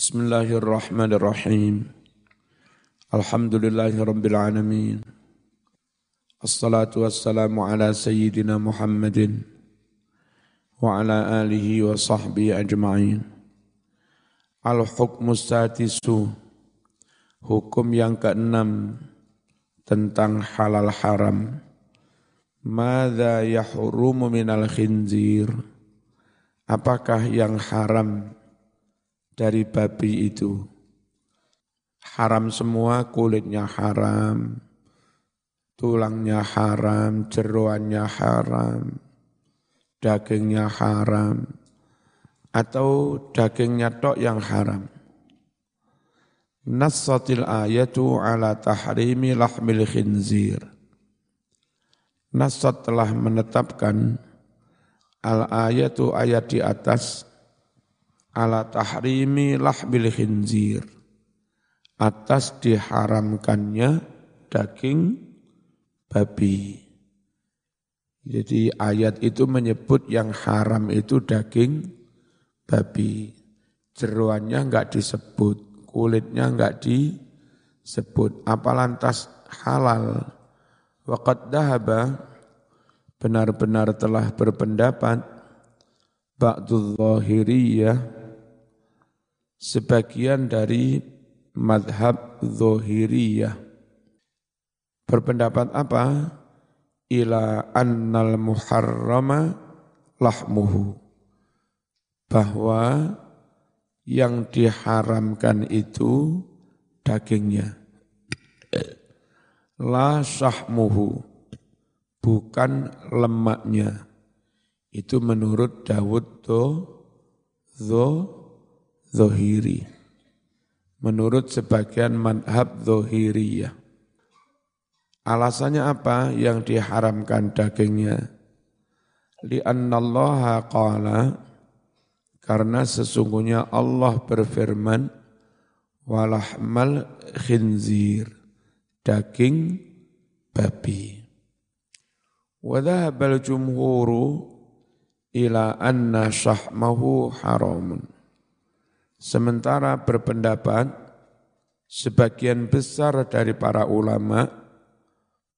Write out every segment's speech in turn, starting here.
Bismillahirrahmanirrahim. Alhamdulillahirabbil alamin. Assalatu wassalamu ala sayyidina Muhammadin wa ala alihi wa sahbihi ajma'in. Al-hukmu sadisu hukum yang keenam tentang halal haram. Mada yahrumu minal khinzir? Apakah yang haram dari babi itu. Haram semua, kulitnya haram, tulangnya haram, jeruannya haram, dagingnya haram, atau dagingnya tok yang haram. Nassatil ayatu ala tahrimi lahmil khinzir. Nassat telah menetapkan al-ayatu ayat di atas ala tahrimi lahbil khinzir atas diharamkannya daging babi. Jadi ayat itu menyebut yang haram itu daging babi. Jeruannya enggak disebut, kulitnya enggak disebut. Apa lantas halal? Waqad dahaba benar-benar telah berpendapat ba'dul zahiriyah sebagian dari madhab zohiriyah. Berpendapat apa? Ila annal muharrama lahmuhu. Bahwa yang diharamkan itu dagingnya. La sahmuhu. Bukan lemaknya. Itu menurut Dawud do, do zohiri. Menurut sebagian madhab zohiriyah. Alasannya apa yang diharamkan dagingnya? Li'annallaha qala karena sesungguhnya Allah berfirman walahmal khinzir daging babi. Wadhahabal jumhuru ila anna syahmahu haramun. Sementara berpendapat sebagian besar dari para ulama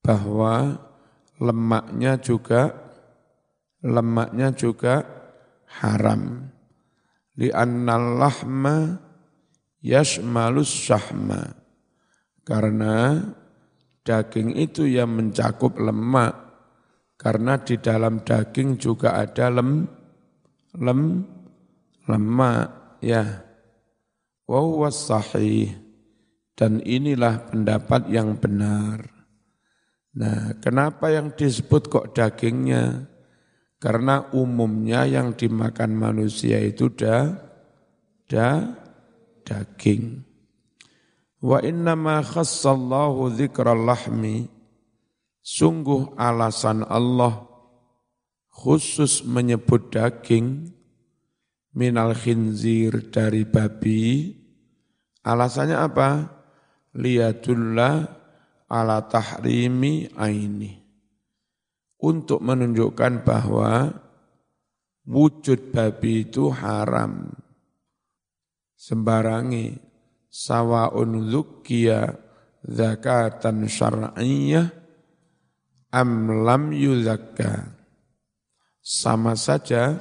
bahwa lemaknya juga lemaknya juga haram. Li'annal lahma yashmalus syahma. Karena daging itu yang mencakup lemak. Karena di dalam daging juga ada lem, lem, lemak. Ya, wa sahih dan inilah pendapat yang benar. Nah, kenapa yang disebut kok dagingnya? Karena umumnya yang dimakan manusia itu da, da daging. Wa innama khassallahu dzikral lahmi sungguh alasan Allah khusus menyebut daging minal khinzir dari babi. Alasannya apa? Liyadullah ala tahrimi aini. Untuk menunjukkan bahwa wujud babi itu haram. Sembarangi sawaun zukiya zakatan syar'iyyah am lam yuzakka. Sama saja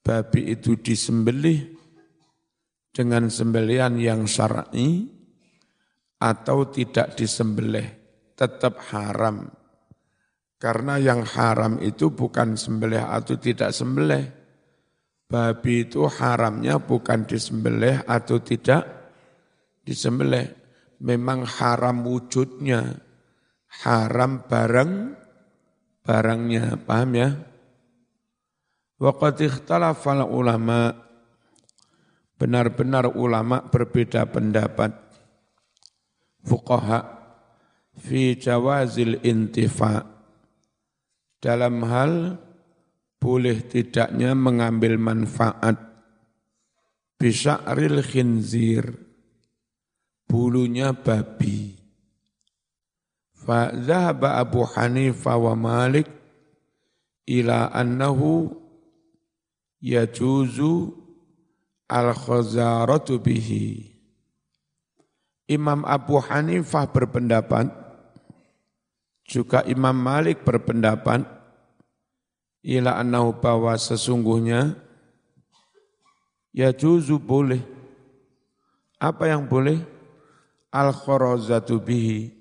babi itu disembelih dengan sembelian yang syar'i atau tidak disembelih tetap haram. Karena yang haram itu bukan sembelih atau tidak sembelih. Babi itu haramnya bukan disembelih atau tidak disembelih. Memang haram wujudnya, haram barang barangnya, paham ya? Waqad ikhtalafal ulama benar-benar ulama berbeda pendapat. Fuqaha fi jawazil intifa. Dalam hal boleh tidaknya mengambil manfaat. Bisya'ril khinzir. Bulunya babi. Fa Abu Hanifah wa Malik ila annahu yajuzu al-khazaratu bihi. Imam Abu Hanifah berpendapat, juga Imam Malik berpendapat, ila annahu bahwa sesungguhnya ya juzu boleh. Apa yang boleh? Al-kharazatu bihi.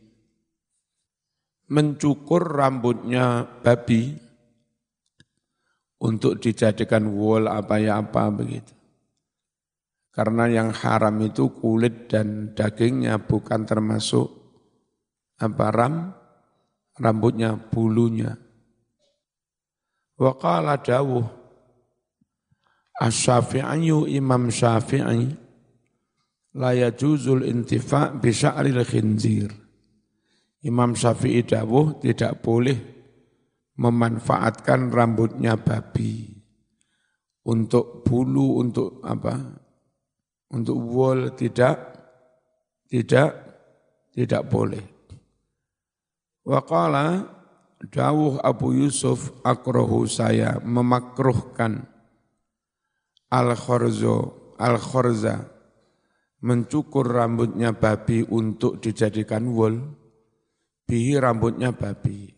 Mencukur rambutnya babi untuk dijadikan wool apa ya apa begitu. Karena yang haram itu kulit dan dagingnya bukan termasuk apa ram, rambutnya, bulunya. Wa qala dawuh Asy-Syafi'i Imam Syafi'i la yajuzul intifa' bi sya'ril khinzir. Imam Syafi'i dawuh tidak boleh memanfaatkan rambutnya babi untuk bulu untuk apa untuk wol tidak tidak tidak boleh. Waqala dawuh Abu Yusuf akrohu saya memakruhkan al-khorzo al-khorza mencukur rambutnya babi untuk dijadikan wol bihi rambutnya babi.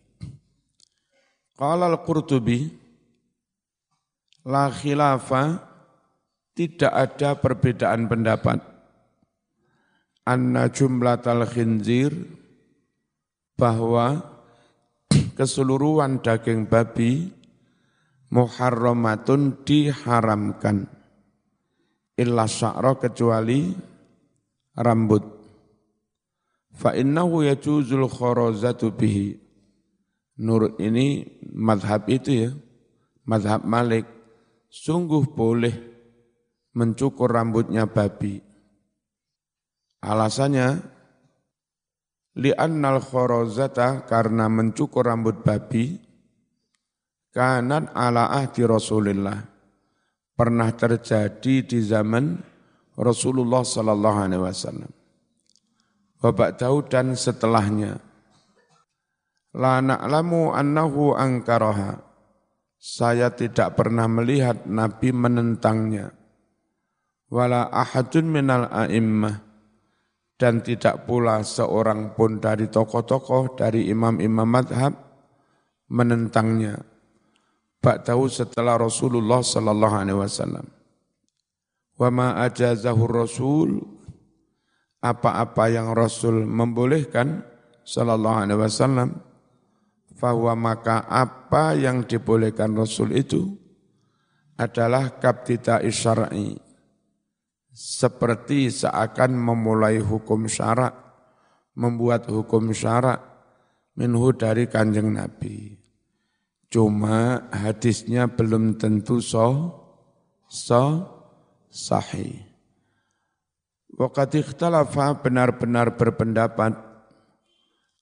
Qala al-Qurtubi la khilafa tidak ada perbedaan pendapat. Anna jumlatal khinzir bahwa keseluruhan daging babi muharramatun diharamkan. Illa sya'ra kecuali rambut. Fa innahu yajuzul kharazatu bihi. Nur ini madhab itu ya madhab Malik. Sungguh boleh mencukur rambutnya babi. Alasannya, li'annal khorozata karena mencukur rambut babi, kanat ala ahdi Rasulullah. Pernah terjadi di zaman Rasulullah Sallallahu Alaihi Wasallam. Bapak tahu dan setelahnya. La na'lamu annahu angkaraha. Saya tidak pernah melihat Nabi menentangnya wala ahadun minal a'immah dan tidak pula seorang pun dari tokoh-tokoh dari imam-imam madhab menentangnya. tahu setelah Rasulullah sallallahu alaihi wasallam. Wa ma ajazahu Rasul apa-apa yang Rasul membolehkan sallallahu alaihi wasallam bahwa maka apa yang dibolehkan Rasul itu adalah kaptita isyara'i seperti seakan memulai hukum syarak, membuat hukum syarak minhu dari kanjeng Nabi. Cuma hadisnya belum tentu so, so sahih. Waqad ikhtalafa benar-benar berpendapat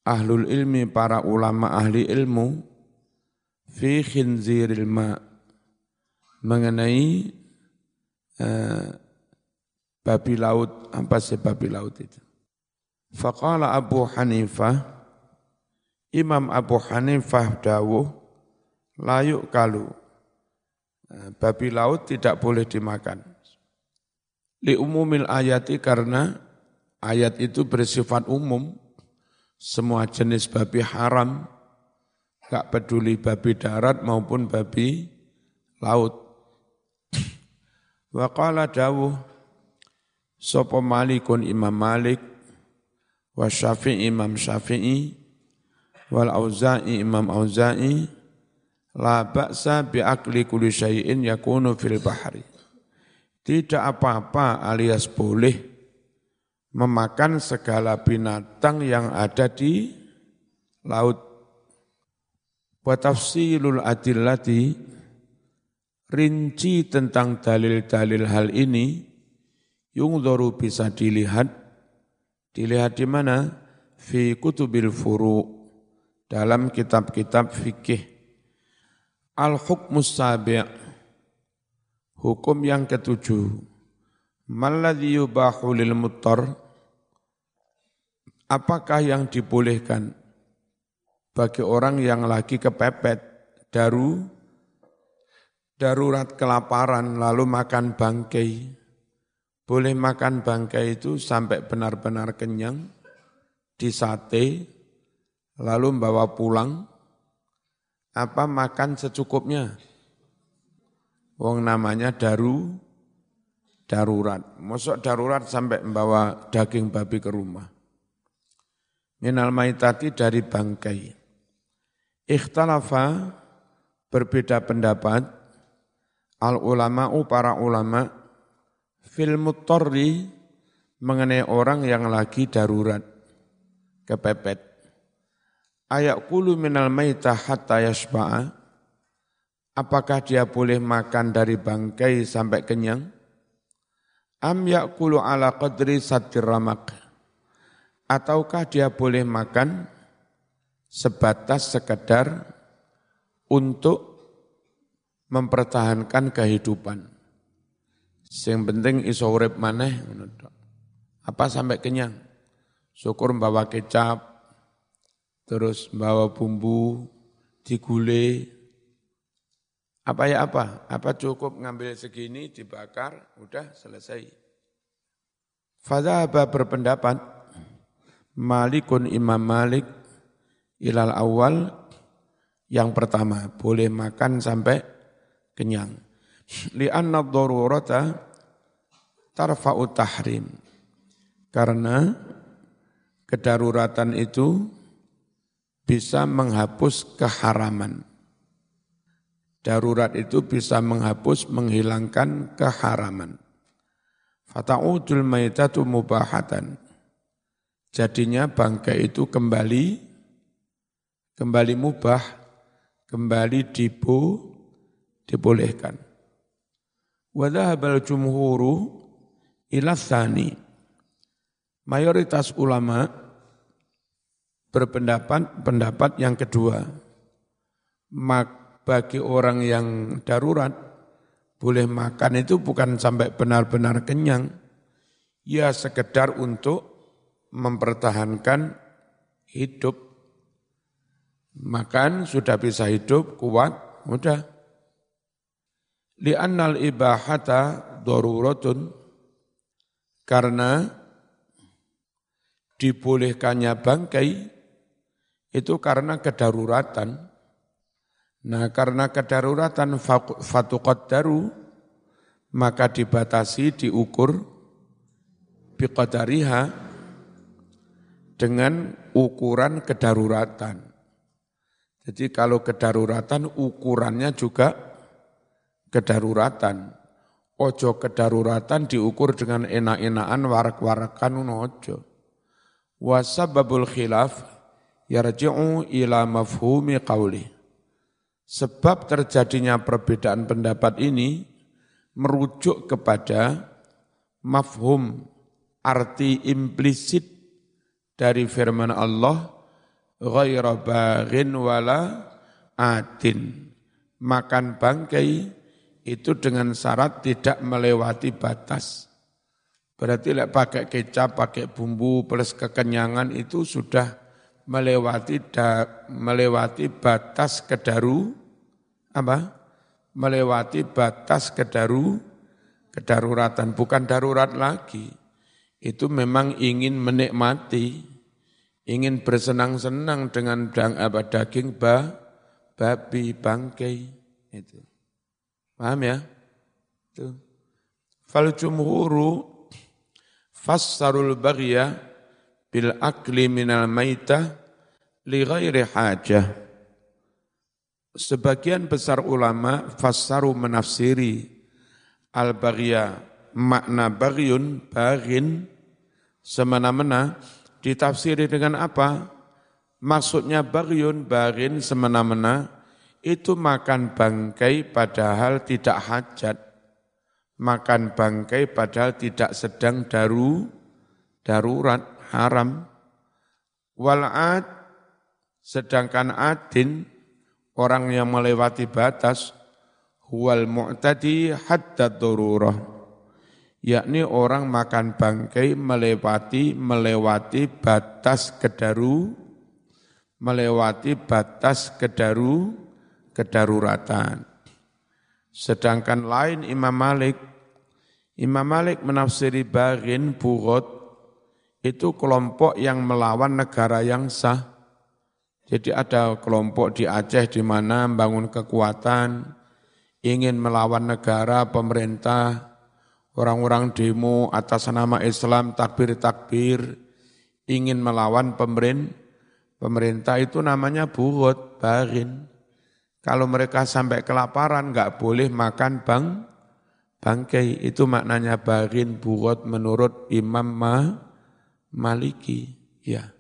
ahlul ilmi para ulama ahli ilmu fi khinziril ma mengenai uh, babi laut, apa sih babi laut itu? Faqala Abu Hanifah, Imam Abu Hanifah dawuh, layuk kalu, nah, babi laut tidak boleh dimakan. Li umumil ayati karena ayat itu bersifat umum, semua jenis babi haram, gak peduli babi darat maupun babi laut. Wa qala dawuh, Sopo malikun imam malik, wa syafi'i imam syafi'i, wal auza'i imam auza'i, la ba'sa bi'akli kuli syai'in yakunu fil bahari. Tidak apa-apa alias boleh memakan segala binatang yang ada di laut. Wa tafsilul adillati rinci tentang dalil-dalil hal ini yungdharu bisa dilihat. Dilihat di mana? Fi kutubil furu. Dalam kitab-kitab fikih. Al hukmus sabi' hukum yang ketujuh. Malladhi yubahu lil muttar apakah yang dibolehkan bagi orang yang lagi kepepet? Daru. Darurat kelaparan lalu makan bangkai boleh makan bangkai itu sampai benar-benar kenyang, disate, lalu bawa pulang, apa makan secukupnya? Wong namanya daru, darurat. Masuk darurat sampai membawa daging babi ke rumah. Minal maitati dari bangkai. Ikhtalafa berbeda pendapat al ulama'u para ulama fil mutorri mengenai orang yang lagi darurat kepepet. Ayak kulu minal maitah hatta yashba'a. Apakah dia boleh makan dari bangkai sampai kenyang? Am yakulu ala qadri satir ramak. Ataukah dia boleh makan sebatas sekedar untuk mempertahankan kehidupan. Yang penting iso urip maneh Apa sampai kenyang? Syukur bawa kecap, terus bawa bumbu, digule. Apa ya apa? Apa cukup ngambil segini, dibakar, udah selesai. Fadhaba berpendapat, Malikun Imam Malik ilal awal yang pertama boleh makan sampai kenyang. Lianna darurata tarfa'u tahrim. Karena kedaruratan itu bisa menghapus keharaman. Darurat itu bisa menghapus, menghilangkan keharaman. Fata'udul maitatu mubahatan. Jadinya bangkai itu kembali kembali mubah, kembali dibu, dibolehkan. Wadhahabal jumhuru ila thani. Mayoritas ulama berpendapat pendapat yang kedua. Mak bagi orang yang darurat boleh makan itu bukan sampai benar-benar kenyang. Ya sekedar untuk mempertahankan hidup. Makan sudah bisa hidup, kuat, mudah li'annal ibahata daruratun karena dibolehkannya bangkai itu karena kedaruratan. Nah karena kedaruratan daru maka dibatasi, diukur biqadariha dengan ukuran kedaruratan. Jadi kalau kedaruratan ukurannya juga kedaruratan. Ojo kedaruratan diukur dengan enak-enakan warak-warakan ojo. Wasababul khilaf yarji'u ila mafhumi qawli. Sebab terjadinya perbedaan pendapat ini merujuk kepada mafhum arti implisit dari firman Allah ghaira baghin wala adin makan bangkai itu dengan syarat tidak melewati batas. Berarti lek pakai kecap, pakai bumbu plus kekenyangan itu sudah melewati da, melewati batas kedaru apa? Melewati batas kedaru kedaruratan bukan darurat lagi. Itu memang ingin menikmati, ingin bersenang-senang dengan daging ba, babi, bangkai itu. Paham ya? Itu. Fal jumhuru fassarul baghya bil akli minal maitah li ghairi hajah. Sebagian besar ulama fassaru menafsiri al baghya makna bagyun bagin semena-mena ditafsiri dengan apa? Maksudnya bagyun bagin semena-mena itu makan bangkai padahal tidak hajat. Makan bangkai padahal tidak sedang daru, darurat, haram. Wal'ad, sedangkan adin, orang yang melewati batas, huwal mu'tadi hatta dururah. Yakni orang makan bangkai melewati melewati batas kedaru, melewati batas kedaru, kedaruratan. Sedangkan lain Imam Malik Imam Malik menafsiri bagin bugot itu kelompok yang melawan negara yang sah. Jadi ada kelompok di Aceh di mana membangun kekuatan, ingin melawan negara, pemerintah, orang-orang demo atas nama Islam, takbir-takbir, ingin melawan pemerintah, pemerintah itu namanya bugot, bagin. Kalau mereka sampai kelaparan, nggak boleh makan bang, bangkai. Itu maknanya barin burot menurut Imam Ma, Maliki. Ya.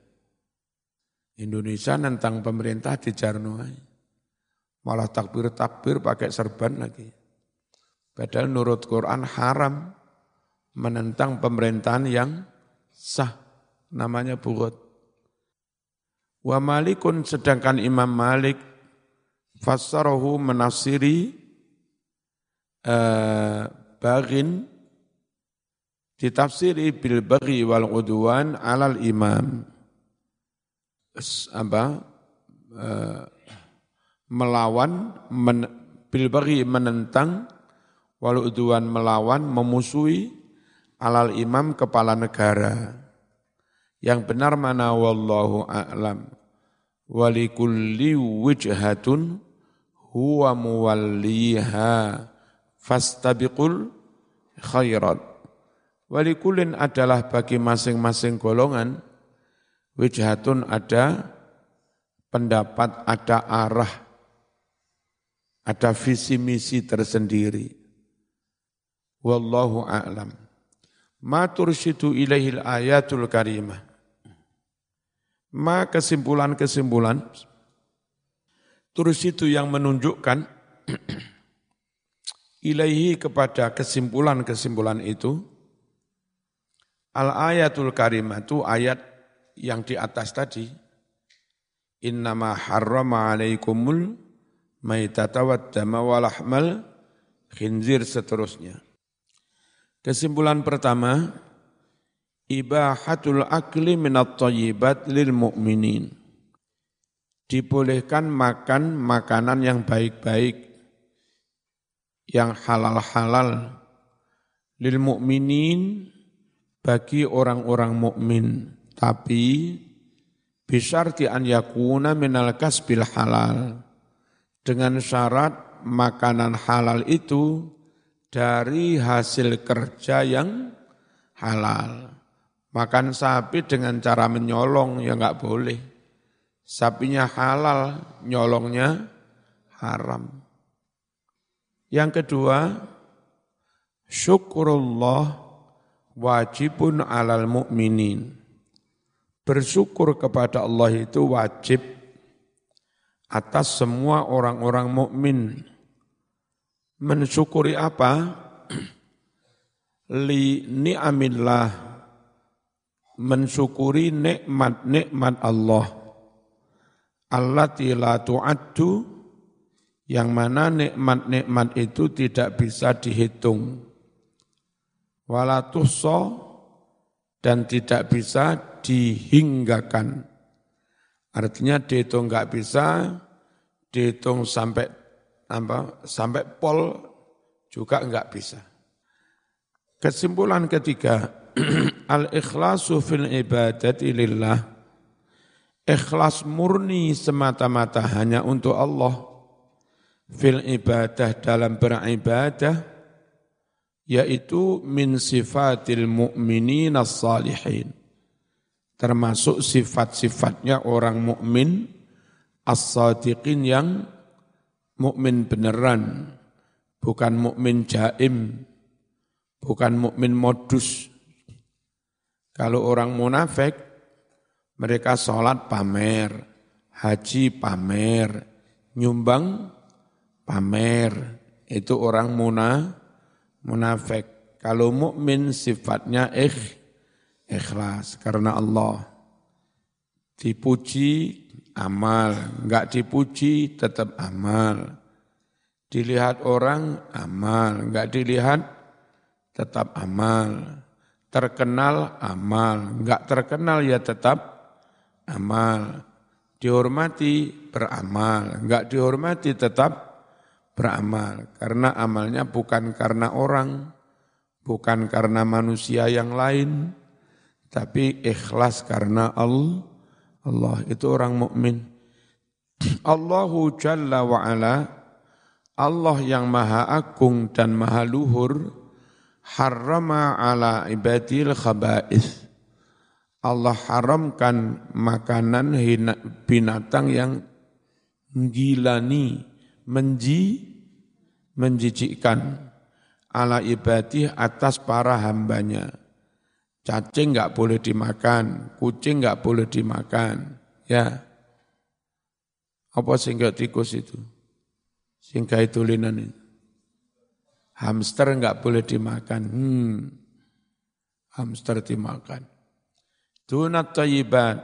Indonesia nentang pemerintah di Jarnoai. Malah takbir-takbir pakai serban lagi. Padahal menurut Quran haram menentang pemerintahan yang sah. Namanya burot. Wa malikun sedangkan Imam Malik fassarahu menafsiri uh, bagin ditafsiri bil baghi wal udwan alal imam. Apa uh, melawan men, bil baghi menentang wal udwan melawan memusuhi alal imam kepala negara. Yang benar mana wallahu a'lam. Walikulli wijhatun huwa muwalliha fastabiqul khairat. Walikulin adalah bagi masing-masing golongan, wijhatun ada pendapat, ada arah, ada visi misi tersendiri. Wallahu a'lam. Ma tursyidu ilaihil ayatul karimah. Ma kesimpulan-kesimpulan Terus itu yang menunjukkan ilaihi kepada kesimpulan-kesimpulan itu al ayatul karimah itu ayat yang di atas tadi innama harrama alaikumul maitata waddama walahmal khinzir seterusnya. Kesimpulan pertama ibahatul akli minat tayyibat lil mu'minin dibolehkan makan makanan yang baik-baik, yang halal-halal lil mukminin bagi orang-orang mukmin, tapi bisarti an yakuna minal kasbil halal. Dengan syarat makanan halal itu dari hasil kerja yang halal. Makan sapi dengan cara menyolong ya enggak boleh sapinya halal, nyolongnya haram. Yang kedua, syukurullah wajibun alal mu'minin. Bersyukur kepada Allah itu wajib atas semua orang-orang mukmin. Mensyukuri apa? Li ni'amillah. Mensyukuri nikmat-nikmat Allah allati la tu'addu yang mana nikmat-nikmat itu tidak bisa dihitung. Wala dan tidak bisa dihinggakan. Artinya dihitung enggak bisa, dihitung sampai apa, sampai pol juga enggak bisa. Kesimpulan ketiga, al-ikhlasu fil ibadati lillah ikhlas murni semata-mata hanya untuk Allah. Fil ibadah dalam beribadah yaitu min sifatil mu'minin as-salihin termasuk sifat-sifatnya orang mukmin as-sadiqin yang mukmin beneran bukan mukmin jaim bukan mukmin modus. Kalau orang munafik mereka sholat pamer, haji pamer, nyumbang pamer. Itu orang muna, munafik. Kalau mukmin sifatnya ikh, ikhlas karena Allah. Dipuji amal, enggak dipuji tetap amal. Dilihat orang amal, enggak dilihat tetap amal. Terkenal amal, enggak terkenal ya tetap amal. Dihormati beramal, enggak dihormati tetap beramal. Karena amalnya bukan karena orang, bukan karena manusia yang lain, tapi ikhlas karena Allah. Allah itu orang mukmin. Allahu Jalla wa ala, Allah yang maha agung dan maha luhur, harrama ala ibadil khaba'ith. Allah haramkan makanan binatang yang gilani, menji, menjijikkan ala ibadih atas para hambanya. Cacing nggak boleh dimakan, kucing nggak boleh dimakan, ya. Apa sehingga tikus itu? Sehingga itu linan itu. Hamster nggak boleh dimakan. Hmm. Hamster dimakan. Dunat tayyibat,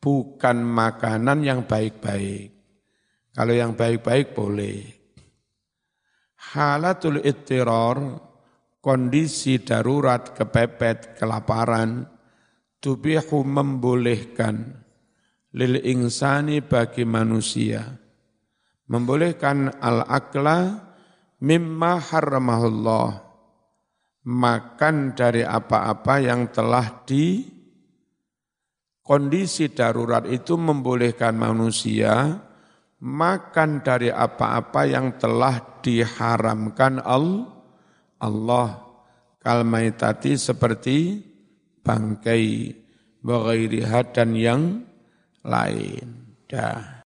bukan makanan yang baik-baik. Kalau yang baik-baik boleh. Halatul ittiror, kondisi darurat, kepepet, kelaparan, tubihu membolehkan lil insani bagi manusia. Membolehkan al-akla mimma haramahullah. Makan dari apa-apa yang telah di Kondisi darurat itu membolehkan manusia makan dari apa-apa yang telah diharamkan Allah. Kalmaitati seperti bangkai, bagairiha dan yang lain. Dah.